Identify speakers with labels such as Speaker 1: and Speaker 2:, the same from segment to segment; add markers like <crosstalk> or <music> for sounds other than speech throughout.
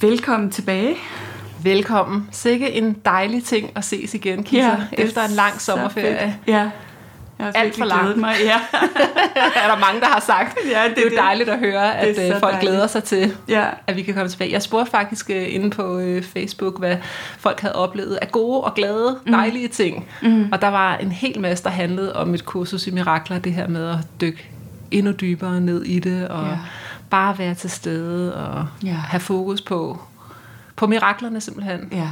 Speaker 1: Velkommen tilbage.
Speaker 2: Velkommen. Sikke en dejlig ting at ses igen, Kisa, ja, efter en lang sommerferie.
Speaker 1: Ja.
Speaker 2: Jeg har Alt for langt.
Speaker 1: Mig. Ja. <laughs>
Speaker 2: er der mange, der har sagt. Ja, det, det er jo det. dejligt at høre, at øh, folk dejligt. glæder sig til, ja. at vi kan komme tilbage. Jeg spurgte faktisk uh, inde på uh, Facebook, hvad folk havde oplevet af gode og glade, mm. dejlige ting. Mm. Og der var en hel masse, der handlede om et kursus i mirakler, det her med at dykke endnu dybere ned i det, og ja. Bare være til stede, og ja. have fokus på, på miraklerne simpelthen. Ja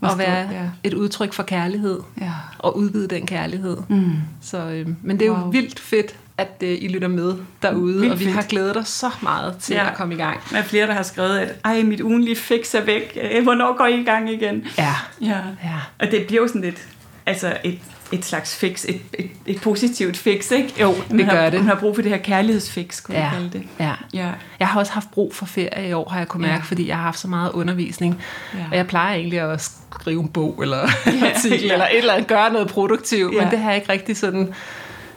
Speaker 2: og være ja. et udtryk for kærlighed, ja. og udvide den kærlighed. Mm. Så, øh, men det er wow. jo vildt fedt, at øh, I lytter med derude, vildt og vi fedt. har glædet os så meget til ja. at komme i gang.
Speaker 1: Der er flere, der har skrevet, at ej, mit ugenlige fix er væk. Hvornår går I i gang igen?
Speaker 2: Ja.
Speaker 1: ja. ja. Og det bliver jo sådan lidt, altså et et slags fix, et, et, et positivt fix, ikke?
Speaker 2: Jo, det
Speaker 1: gør
Speaker 2: har, det.
Speaker 1: Man har brug for det her kærlighedsfix, kunne ja. kalde det.
Speaker 2: Ja. ja. Jeg har også haft brug for ferie i år, har jeg kunne mærke, ja. fordi jeg har haft så meget undervisning. Ja. Og jeg plejer egentlig at skrive en bog, eller <laughs> en artikel, ja. eller et eller andet, gøre noget produktivt, ja. men det har jeg ikke rigtig sådan...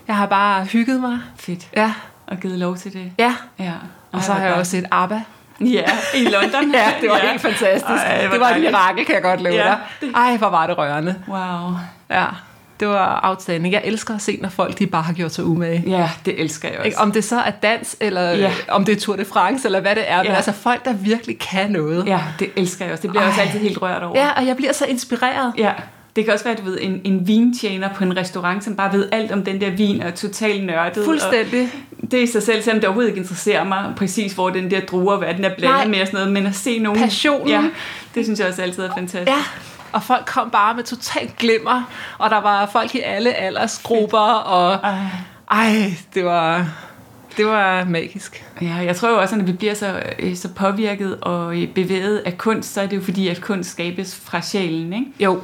Speaker 2: Jeg har bare hygget mig.
Speaker 1: Fedt.
Speaker 2: Ja.
Speaker 1: Og givet lov til det.
Speaker 2: Ja. ja. Og, og så har jeg også set ABBA.
Speaker 1: Ja, i London. <laughs>
Speaker 2: ja, det var ja. helt fantastisk. Ej, det var et mirakel, kan jeg godt love ja. dig. Ej, hvor var det rørende.
Speaker 1: Wow.
Speaker 2: Ja det var outstanding. Jeg elsker at se, når folk de bare har gjort sig umage.
Speaker 1: Ja, det elsker jeg også. Ikke?
Speaker 2: Om det så er dans, eller ja. om det er Tour de France, eller hvad det er. Ja. Men altså folk, der virkelig kan noget.
Speaker 1: Ja, det elsker jeg også. Det bliver jeg også altid helt rørt over.
Speaker 2: Ja, og jeg bliver så inspireret.
Speaker 1: Ja. Det kan også være, du ved, en, en vintjener på en restaurant, som bare ved alt om den der vin, og er totalt nørdet.
Speaker 2: Fuldstændig.
Speaker 1: Og det er i sig selv, selvom det overhovedet ikke interesserer mig præcis, hvor den der druer, hvad den er blandet med og sådan noget, men at se nogen...
Speaker 2: Passionen.
Speaker 1: Ja, det synes jeg også altid er fantastisk.
Speaker 2: Ja, og folk kom bare med totalt glimmer, og der var folk i alle aldersgrupper, og ej, det var, det var magisk.
Speaker 1: Ja, jeg tror jo også, at når vi bliver så, øh, så påvirket og bevæget af kunst, så er det jo fordi, at kunst skabes fra sjælen, ikke?
Speaker 2: Jo,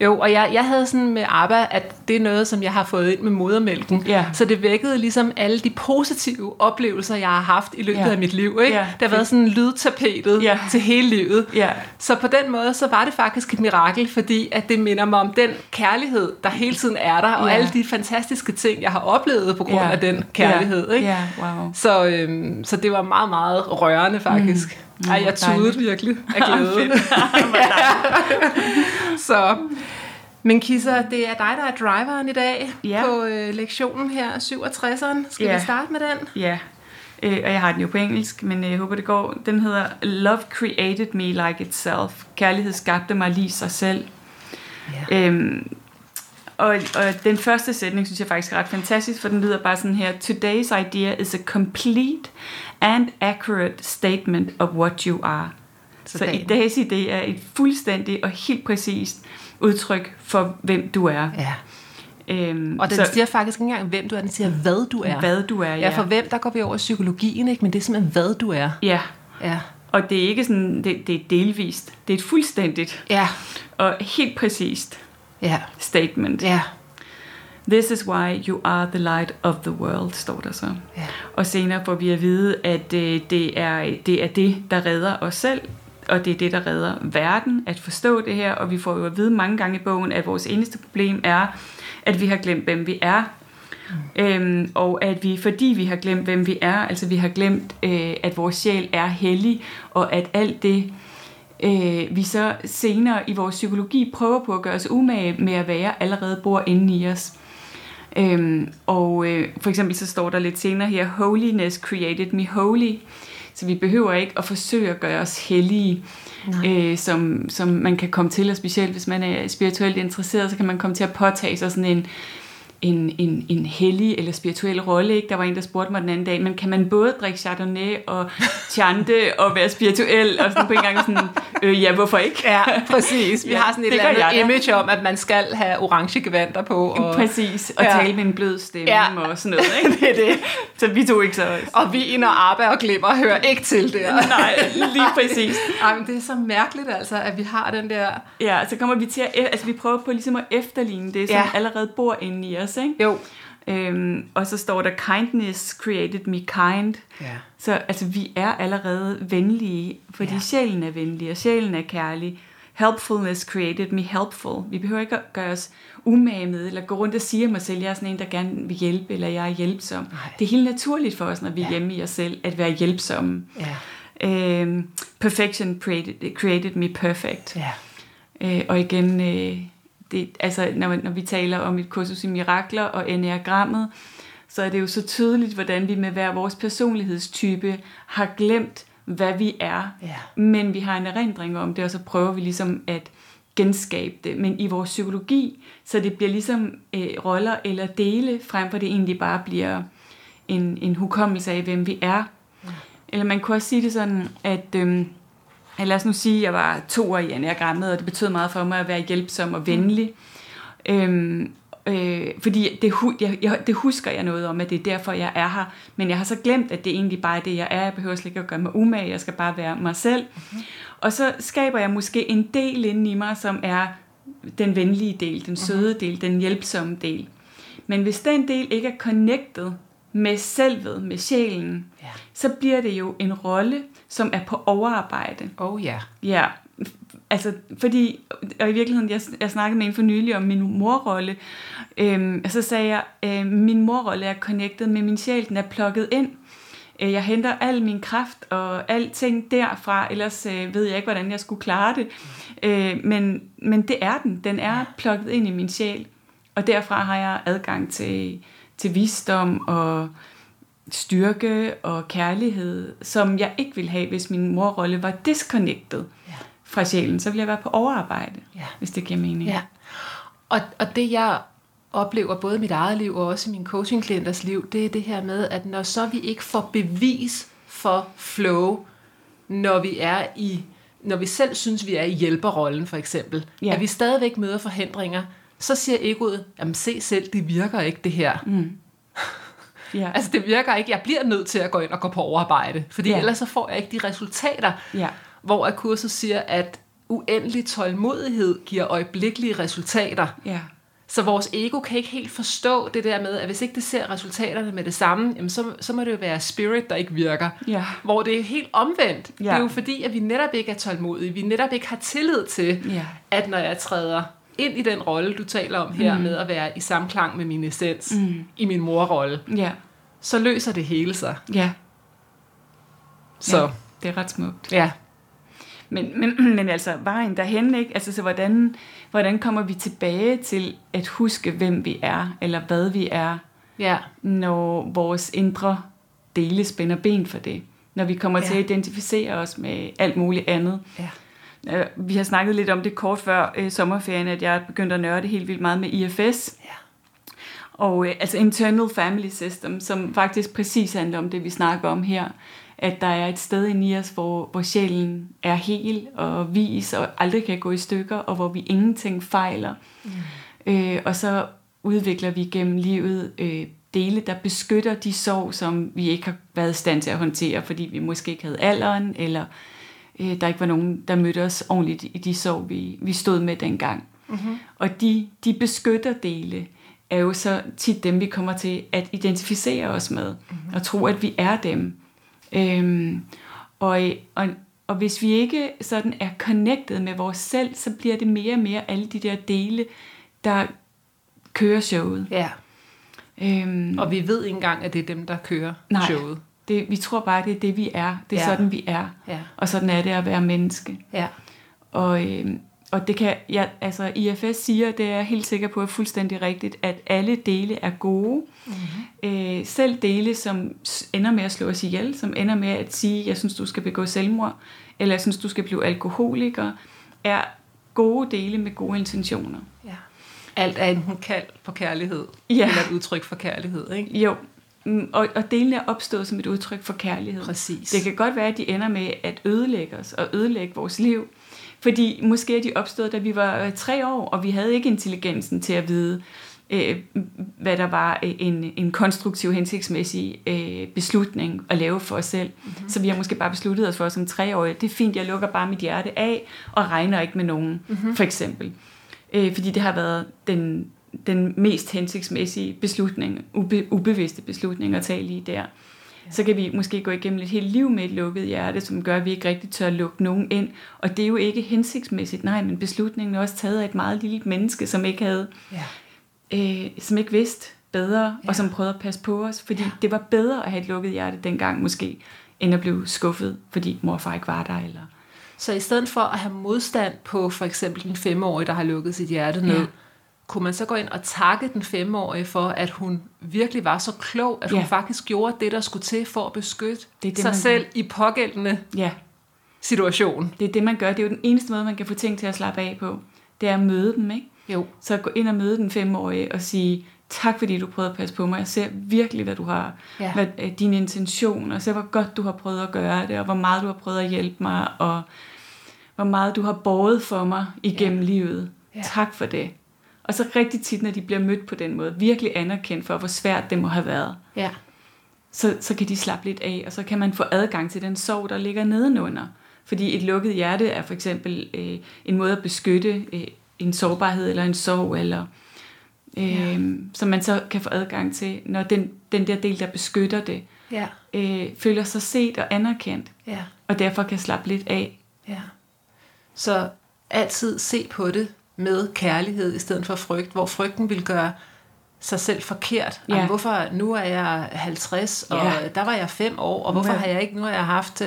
Speaker 2: jo, og jeg, jeg havde sådan med ABBA, at det er noget, som jeg har fået ind med modermælken. Ja. Så det vækkede ligesom alle de positive oplevelser, jeg har haft i løbet ja. af mit liv. Ikke? Ja. Det har været sådan lydtapetet ja. til hele livet. Ja. Så på den måde, så var det faktisk et mirakel, fordi at det minder mig om den kærlighed, der hele tiden er der, og ja. alle de fantastiske ting, jeg har oplevet på grund ja. af den kærlighed. Ikke?
Speaker 1: Ja. Wow.
Speaker 2: Så, øhm, så det var meget, meget rørende faktisk. Mm. Ej, jeg tudede virkelig <laughs> af glæde. <laughs> så, men Kisser, det er dig, der er driveren i dag ja. på øh, lektionen her, 67'eren. Skal ja. vi starte med den?
Speaker 1: Ja, øh, og jeg har den jo på engelsk, men øh, jeg håber, det går. Den hedder Love created me like itself. Kærlighed skabte mig lige sig selv. Ja. Øhm, og, og den første sætning synes jeg faktisk er ret fantastisk, for den lyder bare sådan her. Today's idea is a complete and accurate statement of what you are. Så, så i dags idé er et fuldstændigt og helt præcist udtryk for, hvem du er.
Speaker 2: Ja. Øhm, og den så, siger faktisk ikke engang, hvem du er, den siger, hvad du er.
Speaker 1: Hvad du er, ja.
Speaker 2: Ja, for hvem, der går vi over psykologien, ikke? men det er simpelthen, hvad du er.
Speaker 1: Ja.
Speaker 2: Ja.
Speaker 1: Og det er ikke sådan, det, det er delvist. Det er et fuldstændigt
Speaker 2: ja.
Speaker 1: og helt præcist
Speaker 2: ja.
Speaker 1: statement.
Speaker 2: Ja.
Speaker 1: This is why you are the light of the world, står der så. Ja. Og senere får vi at vide, at øh, det, er, det er det, der redder os selv, og det er det, der redder verden, at forstå det her, og vi får jo at vide mange gange i bogen, at vores eneste problem er, at vi har glemt, hvem vi er, Mm. Øhm, og at vi, fordi vi har glemt, hvem vi er, altså vi har glemt, øh, at vores sjæl er hellig, og at alt det, øh, vi så senere i vores psykologi prøver på at gøre os umage med at være, allerede bor inde i os. Øhm, og øh, for eksempel så står der lidt senere her, Holiness created me holy. Så vi behøver ikke at forsøge at gøre os hellige, øh, som, som man kan komme til, og specielt hvis man er spirituelt interesseret, så kan man komme til at påtage sig sådan en en, en, en hellig eller spirituel rolle. Ikke? Der var en, der spurgte mig den anden dag, men kan man både drikke Chardonnay og chante og være spirituel? Og sådan på en gang sådan, øh, ja, hvorfor ikke?
Speaker 2: Ja, præcis. Vi ja, har sådan et eller andet image om, at man skal have orange gevanter på.
Speaker 1: Og, præcis, og ja. tale med en blød stemme ja. og sådan noget. Ikke? <laughs> det er det. Så vi tog ikke så...
Speaker 2: Og vin og arbejde og glimmer hører ikke til der. <laughs>
Speaker 1: Nej, lige præcis.
Speaker 2: Ej, men det er så mærkeligt altså, at vi har den der...
Speaker 1: Ja, så kommer vi til at... Altså, vi prøver på ligesom at efterligne det, som ja. allerede bor inde i os os, ikke?
Speaker 2: Jo.
Speaker 1: Øhm, og så står der, kindness created me kind.
Speaker 2: Ja.
Speaker 1: Så altså, vi er allerede venlige, fordi ja. sjælen er venlig, og sjælen er kærlig. Helpfulness created me helpful. Vi behøver ikke at gøre os umage med, eller gå rundt og sige mig selv, jeg er sådan en, der gerne vil hjælpe, eller jeg er hjælpsom. Nej. Det er helt naturligt for os, når vi er hjemme i os selv, at være hjælpsomme.
Speaker 2: Ja.
Speaker 1: Øhm, perfection created, created me perfect.
Speaker 2: Ja.
Speaker 1: Øh, og igen, øh, det, altså, når, når vi taler om et kursus i mirakler og enneagrammet, så er det jo så tydeligt, hvordan vi med hver vores personlighedstype har glemt, hvad vi er.
Speaker 2: Ja.
Speaker 1: Men vi har en erindring om det, og så prøver vi ligesom at genskabe det. Men i vores psykologi, så det bliver ligesom øh, roller eller dele, frem for det egentlig bare bliver en, en hukommelse af, hvem vi er. Ja. Eller man kunne også sige det sådan, at... Øh, lad os nu sige, at jeg var to år i enagrammet, og det betød meget for mig at være hjælpsom og venlig. Mm. Øhm, øh, fordi det, jeg, jeg, det husker jeg noget om, at det er derfor, jeg er her. Men jeg har så glemt, at det egentlig bare er det, jeg er. Jeg behøver slet ikke at gøre mig umage. Jeg skal bare være mig selv. Mm-hmm. Og så skaber jeg måske en del inde i mig, som er den venlige del, den mm-hmm. søde del, den hjælpsomme del. Men hvis den del ikke er connected med selvet, med sjælen,
Speaker 2: ja.
Speaker 1: så bliver det jo en rolle, som er på overarbejde.
Speaker 2: Oh ja.
Speaker 1: Ja, altså fordi, og i virkeligheden, jeg, jeg snakkede med en for nylig om min morrolle, øhm, og så sagde jeg, øh, min morrolle er connected med min sjæl, den er plukket ind. Øh, jeg henter al min kraft og alting derfra, ellers øh, ved jeg ikke, hvordan jeg skulle klare det. Øh, men, men det er den, den er plukket ind i min sjæl, og derfra har jeg adgang til, til visdom og styrke og kærlighed, som jeg ikke ville have, hvis min morrolle var disconnected ja. fra sjælen. Så ville jeg være på overarbejde, ja. hvis det giver mening.
Speaker 2: Ja. Og, og det jeg oplever både i mit eget liv og også i mine coachingklienters liv, det er det her med, at når så vi ikke får bevis for flow, når vi er i når vi selv synes, vi er i hjælperrollen for eksempel, ja. at vi stadigvæk møder forhindringer, så siger egoet, jamen se selv, det virker ikke det her.
Speaker 1: Mm. <laughs>
Speaker 2: Ja. Altså det virker ikke. Jeg bliver nødt til at gå ind og gå på overarbejde, fordi ja. ellers så får jeg ikke de resultater.
Speaker 1: Ja.
Speaker 2: Hvor kurset siger, at uendelig tålmodighed giver øjeblikkelige resultater.
Speaker 1: Ja.
Speaker 2: Så vores ego kan ikke helt forstå det der med, at hvis ikke det ser resultaterne med det samme, jamen så, så må det jo være spirit, der ikke virker.
Speaker 1: Ja.
Speaker 2: Hvor det er helt omvendt. Ja. Det er jo fordi, at vi netop ikke er tålmodige. Vi netop ikke har tillid til,
Speaker 1: ja.
Speaker 2: at når jeg træder ind i den rolle, du taler om her, mm. med at være i samklang med min essens, mm. i min morrolle,
Speaker 1: ja.
Speaker 2: Så løser det hele sig.
Speaker 1: Ja.
Speaker 2: Så. Ja,
Speaker 1: det er ret smukt.
Speaker 2: Ja.
Speaker 1: Men, men, <clears throat> men altså, vejen derhen, ikke? Altså, så hvordan, hvordan kommer vi tilbage til at huske, hvem vi er, eller hvad vi er,
Speaker 2: ja.
Speaker 1: når vores indre dele spænder ben for det? Når vi kommer ja. til at identificere os med alt muligt andet.
Speaker 2: Ja.
Speaker 1: Øh, vi har snakket lidt om det kort før øh, sommerferien, at jeg er begyndt at nørde helt vildt meget med IFS.
Speaker 2: Ja.
Speaker 1: Og øh, altså Internal Family System, som faktisk præcis handler om det, vi snakker om her. At der er et sted i os, hvor, hvor sjælen er hel og vis og aldrig kan gå i stykker, og hvor vi ingenting fejler. Mm. Øh, og så udvikler vi gennem livet øh, dele, der beskytter de sorg, som vi ikke har været i stand til at håndtere, fordi vi måske ikke havde alderen, eller øh, der ikke var nogen, der mødte os ordentligt i de sorg, vi, vi stod med dengang.
Speaker 2: Mm-hmm.
Speaker 1: Og de, de beskytter dele er jo så tit dem, vi kommer til at identificere os med, mm-hmm. og tro, at vi er dem. Øhm, og, og, og hvis vi ikke sådan er connected med vores selv, så bliver det mere og mere alle de der dele, der kører showet.
Speaker 2: Ja.
Speaker 1: Øhm,
Speaker 2: og vi ved ikke engang, at det er dem, der kører
Speaker 1: nej.
Speaker 2: showet.
Speaker 1: Det, vi tror bare, det er det, vi er. Det er ja. sådan, vi er.
Speaker 2: Ja.
Speaker 1: Og sådan er det at være menneske.
Speaker 2: Ja.
Speaker 1: Og, øh, og det kan, ja, altså IFS siger, det er jeg helt sikker på er fuldstændig rigtigt, at alle dele er gode. Mm-hmm. Øh, selv dele, som ender med at slå os ihjel, som ender med at sige, jeg synes, du skal begå selvmord, eller jeg synes, du skal blive alkoholiker, er gode dele med gode intentioner. Ja.
Speaker 2: Alt er enten kald på kærlighed, ja. eller et udtryk for kærlighed, ikke?
Speaker 1: Jo, mm, og, og delene er opstået som et udtryk for kærlighed.
Speaker 2: Præcis.
Speaker 1: Det kan godt være, at de ender med at ødelægge os og ødelægge vores liv, fordi måske er de opstået, da vi var øh, tre år, og vi havde ikke intelligensen til at vide, øh, hvad der var øh, en, en konstruktiv, hensigtsmæssig øh, beslutning at lave for os selv. Mm-hmm. Så vi har måske bare besluttet os for som treårige, det er fint, jeg lukker bare mit hjerte af, og regner ikke med nogen, mm-hmm. for eksempel. Øh, fordi det har været den, den mest hensigtsmæssige beslutning, ube, ubevidste beslutning at tage lige der så kan vi måske gå igennem et helt liv med et lukket hjerte, som gør, at vi ikke rigtig tør lukke nogen ind. Og det er jo ikke hensigtsmæssigt, nej, men beslutningen er også taget af et meget lille menneske, som ikke havde, ja. øh, som ikke vidste bedre, ja. og som prøvede at passe på os, fordi ja. det var bedre at have et lukket hjerte dengang måske, end at blive skuffet, fordi mor og far ikke var der, eller...
Speaker 2: Så i stedet for at have modstand på for eksempel den femårige, der har lukket sit hjerte ned, ja kunne man så gå ind og takke den femårige for, at hun virkelig var så klog, at hun ja. faktisk gjorde det, der skulle til for at beskytte det er det, sig selv gør. i pågældende ja. situation.
Speaker 1: Det er det, man gør. Det er jo den eneste måde, man kan få ting til at slappe af på. Det er at møde dem, ikke? Jo. Så gå ind og møde den femårige og sige, tak fordi du prøvede at passe på mig. Jeg ser virkelig, hvad du har, ja. hvad øh, din intention, og ser, hvor godt du har prøvet at gøre det, og hvor meget du har prøvet at hjælpe mig, og hvor meget du har båret for mig igennem ja. livet. Ja. Tak for det. Og så rigtig tit, når de bliver mødt på den måde, virkelig anerkendt for, hvor svært det må have været. Ja. Så, så kan de slappe lidt af, og så kan man få adgang til den sorg, der ligger nedenunder. Fordi et lukket hjerte er for eksempel øh, en måde at beskytte øh, en sårbarhed eller en sorg, eller, øh, ja. som man så kan få adgang til, når den, den der del, der beskytter det, ja. øh, føler sig set og anerkendt, ja. og derfor kan slappe lidt af. Ja.
Speaker 2: Så altid se på det med kærlighed i stedet for frygt, hvor frygten vil gøre sig selv forkert. Ja. Jamen, hvorfor nu er jeg 50, og ja. der var jeg 5 år, og hvorfor ja. har jeg ikke, nu har jeg haft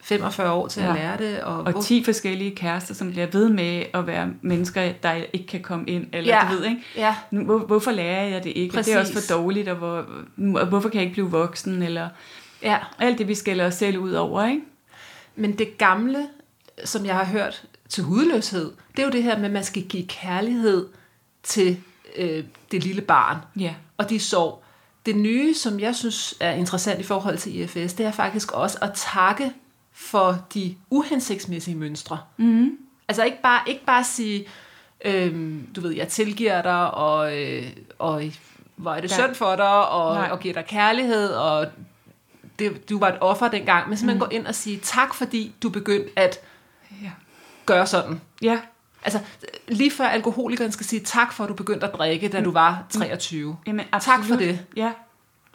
Speaker 2: 45 øh, år til ja. at lære det.
Speaker 1: Og, og hvor... 10 forskellige kærester, som bliver ved med at være mennesker, der ikke kan komme ind, eller ja. du ved, ikke? Ja. Hvor, hvorfor lærer jeg det ikke? Præcis. Det er også for dårligt, og, hvor, og hvorfor kan jeg ikke blive voksen, eller ja. alt det, vi skælder os selv ud over, ikke?
Speaker 2: Men det gamle, som jeg har hørt til hudløshed, det er jo det her med, at man skal give kærlighed til øh, det lille barn. Ja. Og de sov. Det nye, som jeg synes er interessant i forhold til IFS, det er faktisk også at takke for de uhensigtsmæssige mønstre. Mm. Altså ikke bare, ikke bare sige, øh, du ved, jeg tilgiver dig, og, øh, og hvor er det ja. synd for dig, og, og giver dig kærlighed, og det, du var et offer dengang, men simpelthen mm. gå ind og sige tak, fordi du begyndte at ja. Gøre sådan. Ja. Altså, lige før alkoholikeren skal sige tak for, at du begyndte at drikke, da du var 23. Mm. Jamen, absolut. Tak for det. Ja.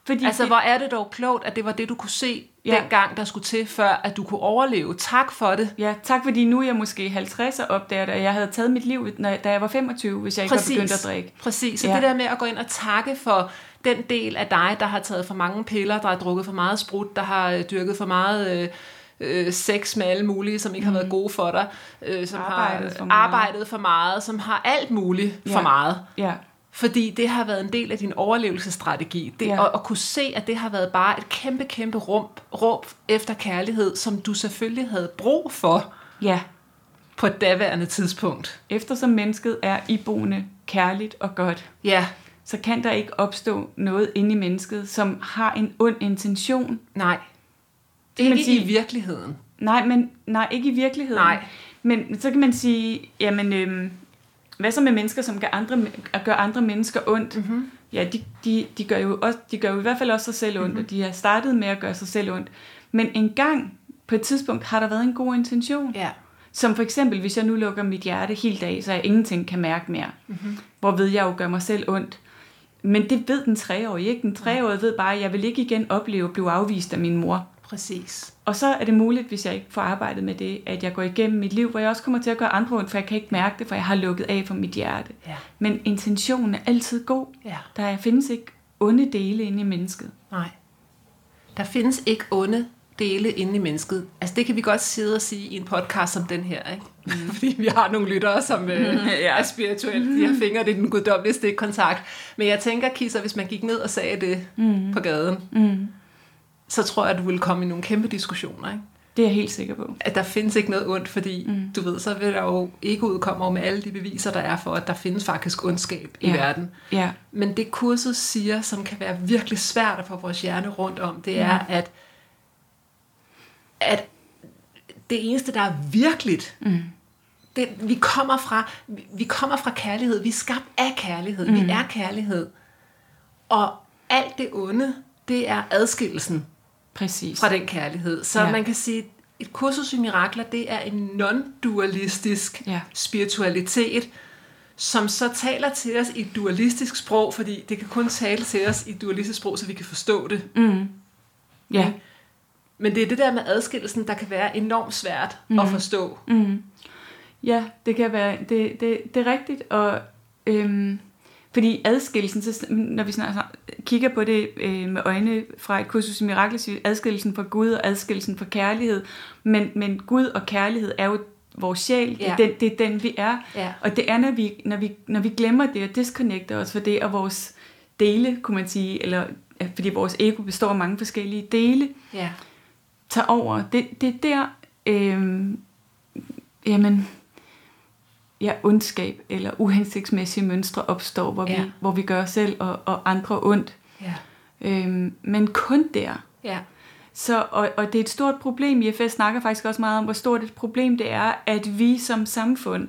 Speaker 2: Fordi altså, det... hvor er det dog klogt, at det var det, du kunne se ja. dengang, der skulle til, før at du kunne overleve. Tak for det.
Speaker 1: Ja, tak fordi nu er jeg måske 50 og opdager det, at jeg havde taget mit liv, da jeg var 25, hvis jeg ikke Præcis. var begyndt at drikke.
Speaker 2: Præcis, så ja. det der med at gå ind og takke for den del af dig, der har taget for mange piller, der har drukket for meget sprut, der har dyrket for meget... Øh, øh, sex med alle mulige, som ikke har været mm. gode for dig, øh, som arbejdet har for arbejdet for meget, som har alt muligt ja. for meget. Ja. Fordi det har været en del af din overlevelsesstrategi. Det, ja. at, at kunne se, at det har været bare et kæmpe, kæmpe rum, råb efter kærlighed, som du selvfølgelig havde brug for ja. på et daværende tidspunkt.
Speaker 1: Eftersom mennesket er iboende kærligt og godt, ja. så kan der ikke opstå noget inde i mennesket, som har en ond intention.
Speaker 2: Nej. Ikke man sige, i virkeligheden.
Speaker 1: Nej, men nej, ikke i virkeligheden. Nej. Men så kan man sige, jamen, øhm, hvad så med mennesker, som gør andre, gør andre mennesker ondt? Mm-hmm. Ja, de, de, de, gør jo også, de gør jo i hvert fald også sig selv ondt, mm-hmm. og de har startet med at gøre sig selv ondt. Men en gang, på et tidspunkt, har der været en god intention. Ja. Som for eksempel, hvis jeg nu lukker mit hjerte helt af, så jeg ingenting kan mærke mere. Mm-hmm. Hvor ved jeg jo gør mig selv ondt. Men det ved den treårige ikke. Den treårige ved bare, at jeg vil ikke igen opleve at blive afvist af min mor.
Speaker 2: Præcis.
Speaker 1: Og så er det muligt, hvis jeg ikke får arbejdet med det, at jeg går igennem mit liv, hvor jeg også kommer til at gøre andre ondt, for jeg kan ikke mærke det, for jeg har lukket af for mit hjerte. Ja. Men intentionen er altid god. Ja. Der findes ikke onde dele inde i mennesket.
Speaker 2: Nej. Der findes ikke onde dele inde i mennesket. Altså det kan vi godt sidde og sige i en podcast som den her. Ikke? mm. <laughs> fordi vi har nogle lyttere, som øh, <laughs> ja. er spirituelle. De har fingre i den guddommelige stikkontakt. Men jeg tænker, Kisser, hvis man gik ned og sagde det mm. på gaden, mm. Så tror jeg, at du ville komme i nogle kæmpe diskussioner, ikke?
Speaker 1: Det er jeg helt sikker på.
Speaker 2: At der findes ikke noget ondt, fordi mm. du ved, så vil der jo ikke udkomme med alle de beviser, der er for, at der findes faktisk ondskab i ja. verden. Ja. Men det kurset siger, som kan være virkelig svært at få vores hjerne rundt om, det er, mm. at, at det eneste, der er virkeligt, mm. det, vi, kommer fra, vi kommer fra kærlighed. Vi er skabt af kærlighed. Mm. Vi er kærlighed. Og alt det onde, det er adskillelsen
Speaker 1: Præcis.
Speaker 2: fra den kærlighed. Så ja. man kan sige, et kursus i mirakler, det er en non-dualistisk ja. spiritualitet, som så taler til os i et dualistisk sprog, fordi det kan kun tale til os i et dualistisk sprog, så vi kan forstå det. Mm. Ja. Men det er det der med adskillelsen, der kan være enormt svært mm. at forstå. Mm.
Speaker 1: Ja, det kan være, det, det, det er rigtigt, og øhm, fordi adskillelsen, så, når vi snart kigger på det øh, med øjne fra et kursus i mirakler, adskillelsen fra Gud og adskillelsen fra kærlighed, men, men Gud og kærlighed er jo vores sjæl, ja. det, er den, det er den, vi er. Ja. Og det er, når vi, når, vi, når vi glemmer det og disconnecter os for det, og vores dele, kunne man sige, eller fordi vores ego består af mange forskellige dele, ja. tager over. Det, det er der, øh, jamen, ja, ondskab eller uhensigtsmæssige mønstre opstår, hvor, ja. vi, hvor vi gør os selv og, og andre ondt. Ja. Øhm, men kun der. Ja. Så, og, og det er et stort problem. IFS snakker faktisk også meget om, hvor stort et problem det er, at vi som samfund,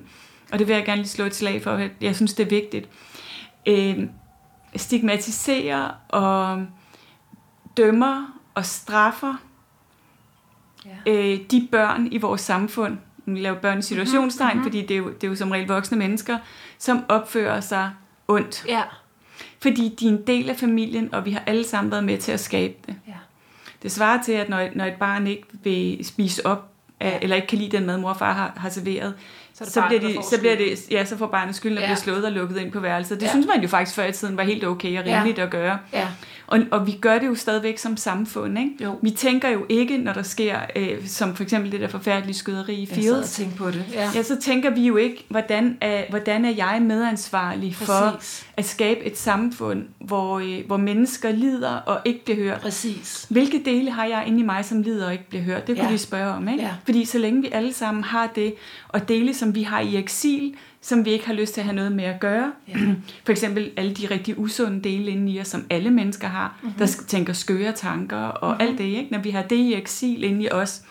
Speaker 1: og det vil jeg gerne lige slå et slag for, at jeg synes, det er vigtigt, øh, stigmatiserer og dømmer og straffer ja. øh, de børn i vores samfund, lave børn i situationstegn, mm-hmm. fordi det er, jo, det er jo som regel voksne mennesker, som opfører sig ondt. Ja. Fordi de er en del af familien, og vi har alle sammen været med til at skabe det. Ja. Det svarer til, at når, når et barn ikke vil spise op, af, eller ikke kan lide den mad, mor og far har, har serveret, så, så, bliver de, så bliver det, ja, så får barnet skylden og ja. bliver slået og lukket ind på værelset. Det ja. synes man jo faktisk før i tiden var helt okay og rimeligt ja. at gøre. Ja. Og, og vi gør det jo stadigvæk som samfund. Ikke? Jo. Vi tænker jo ikke, når der sker, øh, som for eksempel det der forfærdelige skyderi i Fields.
Speaker 2: Jeg på det. Ja.
Speaker 1: ja, så tænker vi jo ikke, hvordan er, hvordan er jeg medansvarlig Præcis. for at skabe et samfund, hvor, øh, hvor mennesker lider og ikke bliver hørt.
Speaker 2: Præcis.
Speaker 1: Hvilke dele har jeg inde i mig, som lider og ikke bliver hørt? Det kunne ja. vi spørge om. Ikke? Ja. Fordi så længe vi alle sammen har det, og dele, som vi har i eksil, som vi ikke har lyst til at have noget med at gøre. Ja. <clears throat> For eksempel alle de rigtig usunde dele inde i os, som alle mennesker har, mm-hmm. der tænker skøre tanker og mm-hmm. alt det. Ikke? Når vi har det i eksil inde i os,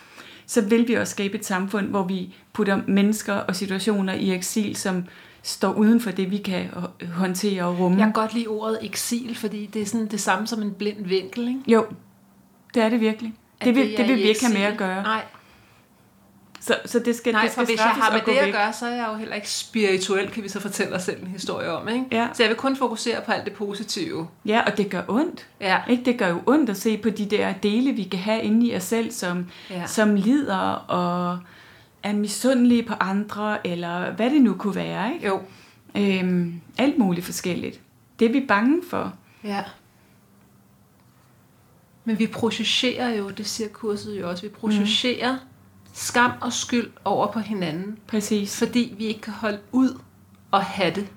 Speaker 1: så vil vi også skabe et samfund, hvor vi putter mennesker og situationer i eksil, som står uden for det, vi kan håndtere og rumme.
Speaker 2: Jeg kan godt lide ordet eksil, fordi det er sådan det samme som en blind vinkel. Ikke?
Speaker 1: Jo, det er det virkelig. Det vil, det, det vil vi ikke have med at gøre. Nej, så, så det skal,
Speaker 2: Nej,
Speaker 1: det skal
Speaker 2: for hvis jeg har med det at gøre, så er jeg jo heller ikke spirituel, kan vi så fortælle os selv en historie om. Ikke? Ja. Så jeg vil kun fokusere på alt det positive.
Speaker 1: Ja, og det gør ondt. Ja. Ikke? Det gør jo ondt at se på de der dele, vi kan have inde i os selv, som, ja. som lider og er misundelige på andre, eller hvad det nu kunne være. Ikke? Jo. Øhm, alt muligt forskelligt. Det er vi bange for. Ja.
Speaker 2: Men vi projicerer jo, det siger kurset jo også, vi projicerer mm skam og skyld over på hinanden.
Speaker 1: Præcis.
Speaker 2: Fordi vi ikke kan holde ud og have det.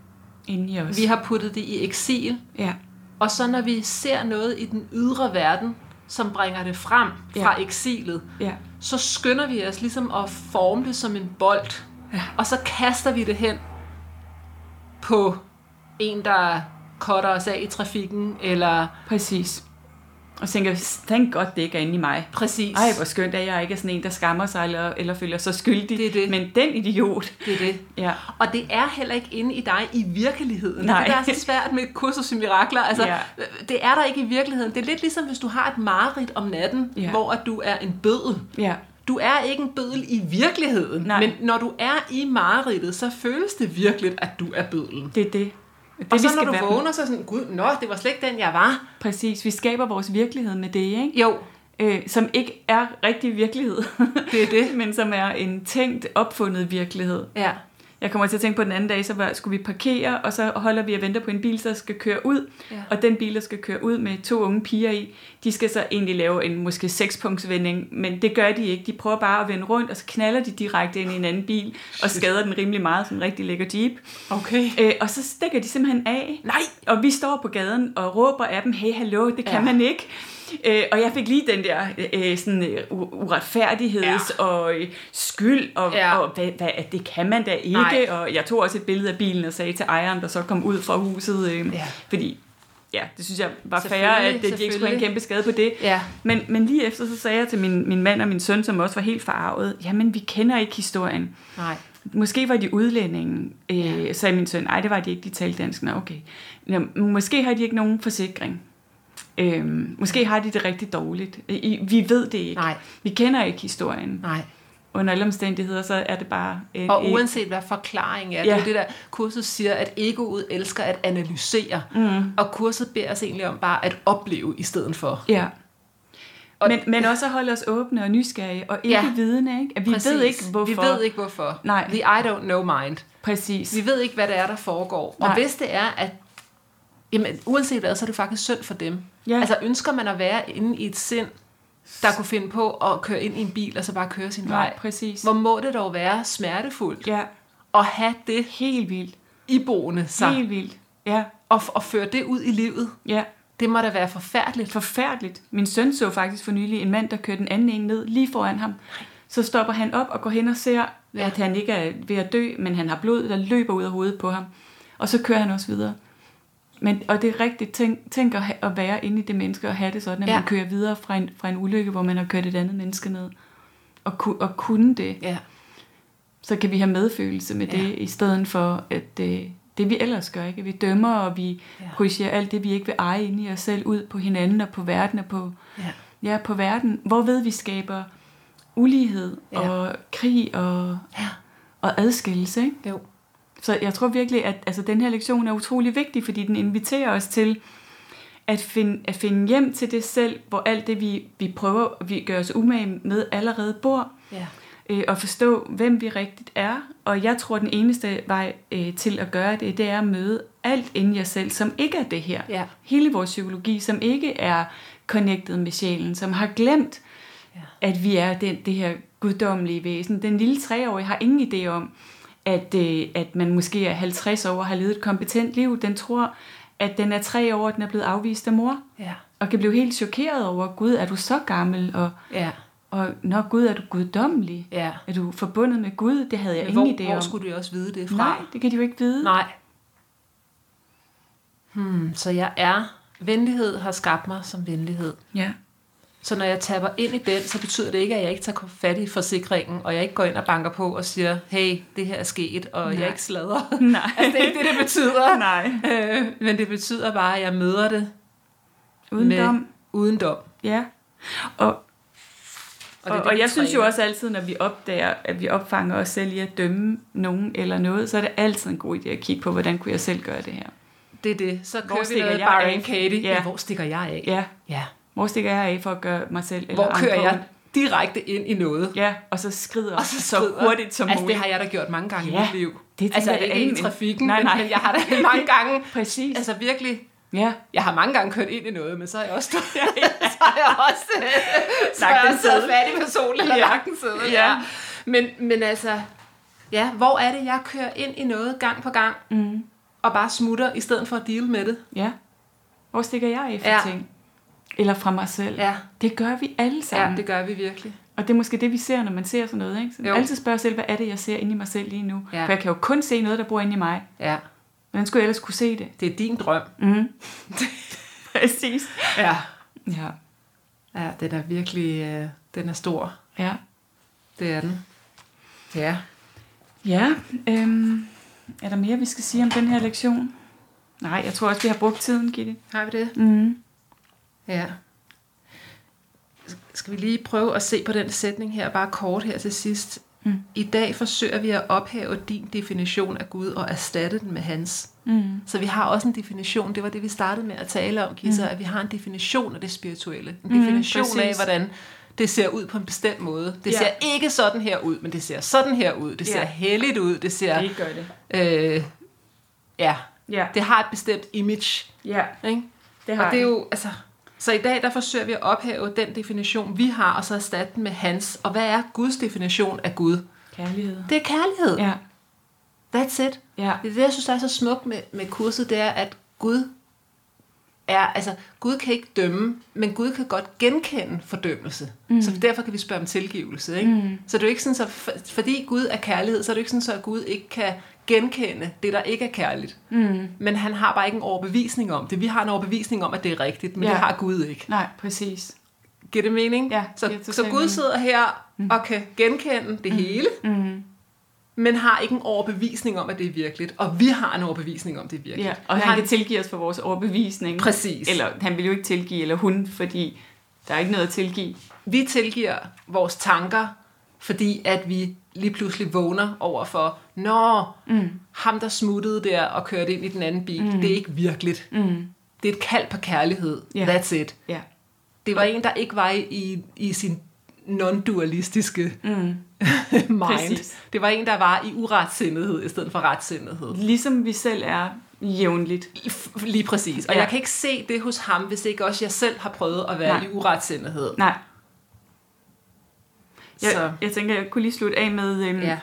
Speaker 1: Inde i os.
Speaker 2: Vi har puttet det i eksil. Ja. Og så når vi ser noget i den ydre verden, som bringer det frem fra ja. eksilet, ja. så skynder vi os ligesom at forme det som en bold. Ja. Og så kaster vi det hen på en, der cutter os af i trafikken, eller...
Speaker 1: Præcis og tænker, tænk godt, det ikke er inde i mig.
Speaker 2: Præcis.
Speaker 1: Ej, hvor skønt, at jeg ikke er sådan en, der skammer sig eller, eller føler sig skyldig.
Speaker 2: Det er det.
Speaker 1: Men den idiot.
Speaker 2: Det er det. Ja. Og det er heller ikke inde i dig i virkeligheden. Nej. Det er så svært med kursus i mirakler. Altså, ja. Det er der ikke i virkeligheden. Det er lidt ligesom, hvis du har et mareridt om natten, ja. hvor at du er en bødel. Ja. Du er ikke en bødel i virkeligheden, Nej. men når du er i mareridtet, så føles det virkelig, at du er bødelen.
Speaker 1: Det er det.
Speaker 2: Det, og så når du vågner, så er sådan, gud, nå, det var slet ikke den, jeg var.
Speaker 1: Præcis, vi skaber vores virkelighed med det, ikke?
Speaker 2: Jo.
Speaker 1: Øh, som ikke er rigtig virkelighed.
Speaker 2: Det er det. <laughs>
Speaker 1: men som er en tænkt, opfundet virkelighed.
Speaker 2: Ja.
Speaker 1: Jeg kommer til at tænke på den anden dag, så var, skulle vi parkere, og så holder vi og venter på en bil, der skal køre ud. Ja. Og den bil, der skal køre ud med to unge piger i, de skal så egentlig lave en måske sekspunktsvending, men det gør de ikke. De prøver bare at vende rundt, og så knaller de direkte ind i en anden bil, og skader den rimelig meget, sådan en rigtig lækker jeep.
Speaker 2: Okay.
Speaker 1: Øh, og så stikker de simpelthen af.
Speaker 2: Nej!
Speaker 1: Og vi står på gaden og råber af dem, hey, hallo, det kan ja. man ikke. Øh, og jeg fik lige den der øh, sådan, øh, uretfærdigheds ja. og øh, skyld, og, ja. og hvad, hvad, det kan man da ikke. Nej. Og jeg tog også et billede af bilen og sagde til ejeren, der så kom ud fra huset, øh, ja. fordi ja, det synes jeg var fair, at de ikke skulle have en kæmpe skade på det.
Speaker 2: Ja.
Speaker 1: Men, men lige efter, så sagde jeg til min, min mand og min søn, som også var helt farvet, jamen vi kender ikke historien.
Speaker 2: Nej.
Speaker 1: Måske var de udlændinge, øh, ja. sagde min søn. Nej, det var de ikke, de talte dansk. Nå, okay. Nå, måske har de ikke nogen forsikring. Øhm, måske har de det rigtig dårligt. I, vi ved det ikke.
Speaker 2: Nej.
Speaker 1: Vi kender ikke historien.
Speaker 2: Nej.
Speaker 1: Under alle omstændigheder, så er det bare...
Speaker 2: Et, og uanset hvad forklaringen er, ja. det er det der, kurset siger, at egoet elsker at analysere. Mm. Og kurset beder os egentlig om bare at opleve i stedet for.
Speaker 1: Ja. Og men, men også at holde os åbne og nysgerrige, og ikke ja. vidende, ikke? At vi Præcis. ved ikke, hvorfor.
Speaker 2: Vi ved ikke, hvorfor.
Speaker 1: Nej.
Speaker 2: The I don't know mind.
Speaker 1: Præcis.
Speaker 2: Vi ved ikke, hvad det er, der foregår. Nej. Og hvis det er, at jamen, uanset hvad, så er det faktisk synd for dem. Ja. Altså ønsker man at være inde i et sind, der kunne finde på at køre ind i en bil, og så bare køre sin Nej, vej.
Speaker 1: præcis.
Speaker 2: Hvor må det dog være smertefuldt
Speaker 1: ja.
Speaker 2: at have det
Speaker 1: helt vildt
Speaker 2: iboende sig.
Speaker 1: Helt vildt, ja.
Speaker 2: Og, og føre det ud i livet.
Speaker 1: Ja.
Speaker 2: Det må da være forfærdeligt.
Speaker 1: Forfærdeligt. Min søn så faktisk for nylig en mand, der kørte den anden en ned lige foran ham. Så stopper han op og går hen og ser, ja. at han ikke er ved at dø, men han har blod, der løber ud af hovedet på ham. Og så kører han også videre. Men, og det er rigtigt, tænk, tænk at, ha, at være inde i det menneske og have det sådan, at ja. man kører videre fra en, fra en ulykke, hvor man har kørt et andet menneske ned. Og, ku, og kunne det.
Speaker 2: Ja.
Speaker 1: Så kan vi have medfølelse med det, ja. i stedet for at det, det vi ellers gør. Ikke? Vi dømmer, og vi ja. projicerer alt det, vi ikke vil eje inde i os selv, ud på hinanden og på verden og på,
Speaker 2: ja.
Speaker 1: Ja, på verden. Hvorved vi skaber ulighed ja. og krig og,
Speaker 2: ja.
Speaker 1: og adskillelse. Ikke?
Speaker 2: Jo.
Speaker 1: Så jeg tror virkelig, at altså, den her lektion er utrolig vigtig, fordi den inviterer os til at finde, at finde hjem til det selv, hvor alt det, vi, vi prøver, vi gør os umage med, allerede bor.
Speaker 2: Ja.
Speaker 1: Øh, og forstå, hvem vi rigtigt er. Og jeg tror, den eneste vej øh, til at gøre det, det er at møde alt inde i jer selv, som ikke er det her.
Speaker 2: Ja.
Speaker 1: Hele vores psykologi, som ikke er connected med sjælen, som har glemt, ja. at vi er den, det her guddommelige væsen. Den lille treårige har ingen idé om, at, øh, at man måske er 50 år og har levet et kompetent liv. Den tror, at den er tre år, og den er blevet afvist af mor.
Speaker 2: Ja.
Speaker 1: Og kan blive helt chokeret over, Gud, er du så gammel? Og,
Speaker 2: ja.
Speaker 1: og når Gud, er du guddommelig?
Speaker 2: Ja.
Speaker 1: Er du forbundet med Gud? Det havde jeg
Speaker 2: hvor,
Speaker 1: ingen idé om.
Speaker 2: Hvor skulle du også vide det fra?
Speaker 1: Nej, det kan de jo ikke vide.
Speaker 2: Nej. Hmm, så jeg er... Venlighed har skabt mig som venlighed.
Speaker 1: Ja.
Speaker 2: Så når jeg tapper ind i den, så betyder det ikke, at jeg ikke tager fat i forsikringen, og jeg ikke går ind og banker på og siger, hey, det her er sket, og Nej. jeg ikke sladrer.
Speaker 1: Nej.
Speaker 2: altså, det er ikke det, det betyder.
Speaker 1: Nej.
Speaker 2: Øh, men det betyder bare, at jeg møder det
Speaker 1: uden med, dom.
Speaker 2: Uden dom.
Speaker 1: Ja. Og, og, og, det, og jeg synes jo også altid, når vi opdager, at vi opfanger os selv i at dømme nogen eller noget, så er det altid en god idé at kigge på, hvordan kunne jeg selv gøre det her.
Speaker 2: Det er det. Så hvor kører vi noget Byron Katie. Ja. ja. Hvor stikker jeg af?
Speaker 1: Ja.
Speaker 2: ja.
Speaker 1: Hvor stikker jeg af for at gøre mig selv eller
Speaker 2: Hvor kører jeg direkte ind i noget?
Speaker 1: Ja, og så skrider, og så, skrider. så hurtigt som
Speaker 2: muligt.
Speaker 1: Altså,
Speaker 2: det har jeg da gjort mange gange ja, i mit liv.
Speaker 1: Det
Speaker 2: altså
Speaker 1: jeg,
Speaker 2: ikke i trafikken, nej, nej. Men, jeg har da mange <laughs> gange...
Speaker 1: Præcis.
Speaker 2: Altså virkelig...
Speaker 1: Ja.
Speaker 2: Jeg har mange gange kørt ind i noget, men så har jeg også stået, ja, <laughs> <laughs> så har jeg også, så har jeg taget fat i personen, eller ja. lagt den sæde, ja. ja. Men, men altså, ja, hvor er det, jeg kører ind i noget gang på gang,
Speaker 1: mm.
Speaker 2: og bare smutter, i stedet for at deal med det?
Speaker 1: Ja. Hvor stikker jeg af for ja. ting? Eller fra mig selv.
Speaker 2: Ja.
Speaker 1: Det gør vi alle sammen.
Speaker 2: Ja, det gør vi virkelig.
Speaker 1: Og det er måske det, vi ser, når man ser sådan noget. Ikke? Så jo. altid spørge selv, hvad er det, jeg ser inde i mig selv lige nu?
Speaker 2: Ja.
Speaker 1: For jeg kan jo kun se noget, der bor inde i mig.
Speaker 2: Ja.
Speaker 1: Hvordan skulle jeg ellers kunne se det?
Speaker 2: Det er din drøm.
Speaker 1: Mm. <laughs> Præcis.
Speaker 2: Ja.
Speaker 1: Ja.
Speaker 2: Ja, den er virkelig, øh, den er stor.
Speaker 1: Ja.
Speaker 2: Det er den. Ja.
Speaker 1: Ja, øhm, er der mere, vi skal sige om den her lektion? Nej, jeg tror også, vi har brugt tiden, Gitte.
Speaker 2: Har vi det?
Speaker 1: Mm.
Speaker 2: Ja. Skal vi lige prøve at se på den sætning her, bare kort her til sidst.
Speaker 1: Mm.
Speaker 2: I dag forsøger vi at ophæve din definition af Gud og erstatte den med hans.
Speaker 1: Mm.
Speaker 2: Så vi har også en definition, det var det vi startede med at tale om, Gisa, mm. at vi har en definition af det spirituelle. En
Speaker 1: Mm,
Speaker 2: definition
Speaker 1: præcis.
Speaker 2: af, hvordan det ser ud på en bestemt måde. Det ja. ser ikke sådan her ud, men det ser sådan her ud. Det ser ja. heldigt ud. Det ser...
Speaker 1: Det gør det.
Speaker 2: Øh, ja. ja. Det har et bestemt image.
Speaker 1: Ja.
Speaker 2: Ikke? Det har og det er jo, altså... Så i dag, der forsøger vi at ophæve den definition, vi har, og så erstatte den med hans. Og hvad er Guds definition af Gud?
Speaker 1: Kærlighed.
Speaker 2: Det er kærlighed.
Speaker 1: Ja.
Speaker 2: That's it.
Speaker 1: Ja.
Speaker 2: Det er jeg synes, der er så smukt med, med kurset, det er, at Gud er, altså, Gud kan ikke dømme, men Gud kan godt genkende fordømmelse. Mm. Så derfor kan vi spørge om tilgivelse. Ikke? Mm. Så det er jo ikke sådan, så for, fordi Gud er kærlighed, så er det ikke sådan, så at Gud ikke kan genkende det, der ikke er kærligt. Mm. Men han har bare ikke en overbevisning om det. Vi har en overbevisning om, at det er rigtigt, men ja. det har Gud ikke.
Speaker 1: Nej, præcis.
Speaker 2: Giver det mening?
Speaker 1: Ja,
Speaker 2: så, så Gud sidder her mm. og kan genkende det mm. hele, mm men har ikke en overbevisning om, at det er virkeligt. Og vi har en overbevisning om, at det er virkeligt.
Speaker 1: Ja, og han kan tilgive os for vores overbevisning.
Speaker 2: Præcis.
Speaker 1: Eller han vil jo ikke tilgive, eller hun, fordi der er ikke noget at tilgive.
Speaker 2: Vi tilgiver vores tanker, fordi at vi lige pludselig vågner over for, Nå, mm. ham der smuttede der og kørte ind i den anden bil, mm. det er ikke virkeligt. Mm. Det er et kald på kærlighed. Yeah. That's it.
Speaker 1: Yeah.
Speaker 2: Det var en, der ikke var i, i sin non-dualistiske mm. <laughs> mind. Præcis. Det var en, der var i uretsindighed i stedet for retsindighed.
Speaker 1: Ligesom vi selv er jævnligt.
Speaker 2: Lige præcis. Og ja. jeg kan ikke se det hos ham, hvis ikke også jeg selv har prøvet at være Nej. i uretsindighed.
Speaker 1: Nej. Jeg, Så. jeg tænker, jeg kunne lige slutte af med... Øhm, ja.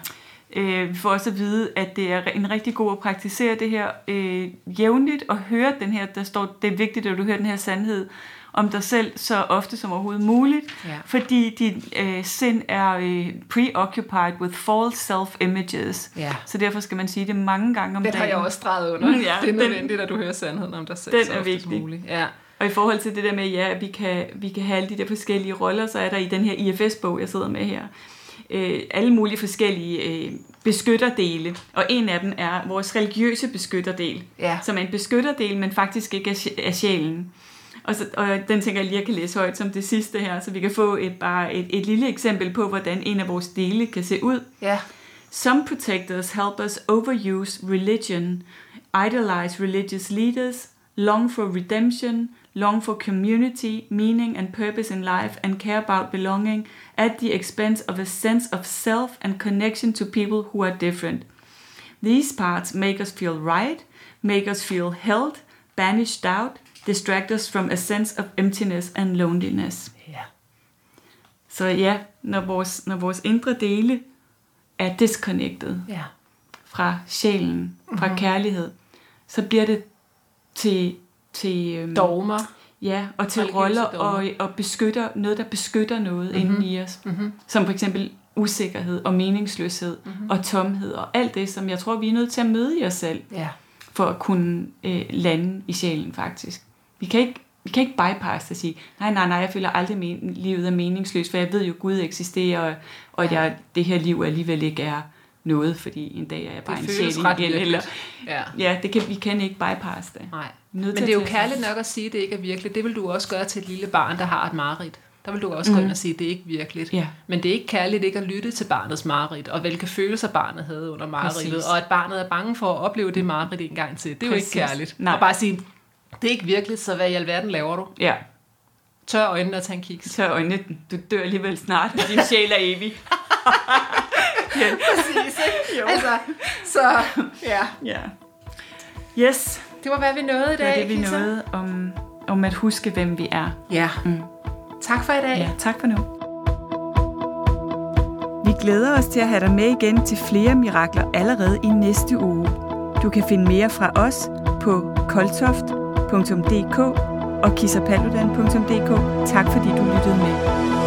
Speaker 1: Øh, vi får også at vide, at det er en rigtig god at praktisere det her øh, jævnligt, og høre den her, der står, det er vigtigt, at du hører den her sandhed, om dig selv så ofte som overhovedet muligt, ja. fordi dit øh, sind er øh, preoccupied with false self-images.
Speaker 2: Ja.
Speaker 1: Så derfor skal man sige det mange gange om
Speaker 2: det dagen. Det har jeg også streget under. <laughs> ja, det er nødvendigt, den, at du hører sandheden om dig selv
Speaker 1: den så er vigtig. muligt.
Speaker 2: Ja.
Speaker 1: Og i forhold til det der med, ja, at vi kan, vi kan have alle de der forskellige roller, så er der i den her IFS-bog, jeg sidder med her, øh, alle mulige forskellige øh, beskytterdele. Og en af dem er vores religiøse beskytterdel,
Speaker 2: ja.
Speaker 1: som er en beskytterdel, men faktisk ikke er, er sjælen. Og, så, og den tænker jeg lige, at jeg kan læse højt som det sidste her, så vi kan få et, bare et, et lille eksempel på, hvordan en af vores dele kan se ud.
Speaker 2: Ja.
Speaker 1: Some protectors help us overuse religion, idolize religious leaders, long for redemption, long for community, meaning and purpose in life, and care about belonging at the expense of a sense of self and connection to people who are different. These parts make us feel right, make us feel held, banish doubt, distract us from a sense of emptiness and loneliness.
Speaker 2: Ja.
Speaker 1: Så ja, når vores, når vores indre dele er disconnected
Speaker 2: ja.
Speaker 1: fra sjælen, fra mm-hmm. kærlighed, så bliver det til... til
Speaker 2: øhm, Dogmer.
Speaker 1: Ja, og til roller og, og beskytter, noget, der beskytter noget mm-hmm. inden i os. Mm-hmm. Som for eksempel usikkerhed og meningsløshed mm-hmm. og tomhed og alt det, som jeg tror, vi er nødt til at møde i os selv.
Speaker 2: Ja.
Speaker 1: For at kunne øh, lande i sjælen faktisk. Vi kan ikke, vi kan ikke bypasse og sige, nej, nej, nej, jeg føler aldrig, men, livet er meningsløst, for jeg ved jo, at Gud eksisterer, og, og at jeg, det her liv alligevel ikke er noget, fordi en dag er jeg bare det en sjæl igen. Eller,
Speaker 2: ja,
Speaker 1: ja det kan, vi kan ikke bypasse det.
Speaker 2: Nej. Men det er jo kærligt nok at sige, at det ikke er virkeligt. Det vil du også gøre til et lille barn, der har et mareridt. Der vil du også mm. gå ind og sige, at det er ikke virkeligt.
Speaker 1: Ja.
Speaker 2: Men det er ikke kærligt ikke at lytte til barnets mareridt, og hvilke følelser barnet havde under mareridtet, og at barnet er bange for at opleve det mareridt en gang til. Det er Præcis. jo ikke kærligt. Nej. Og bare sige, det er ikke virkelig, så hvad i alverden laver du?
Speaker 1: Ja.
Speaker 2: Tør øjnene og tag en kiks.
Speaker 1: Tør øjnene, du dør alligevel snart, din sjæl er evig. <laughs>
Speaker 2: ja. Præcis, ikke? <laughs> Jo. Altså, så, ja.
Speaker 1: ja. Yes.
Speaker 2: Det var, hvad vi nåede i dag,
Speaker 1: Det var det, vi nåede om, om at huske, hvem vi er.
Speaker 2: Ja. Mm. Tak for i dag.
Speaker 1: Ja, tak for nu. Vi glæder os til at have dig med igen til flere mirakler allerede i næste uge. Du kan finde mere fra os på koltoft.dk og kissapaludan.dk. Tak fordi du lyttede med.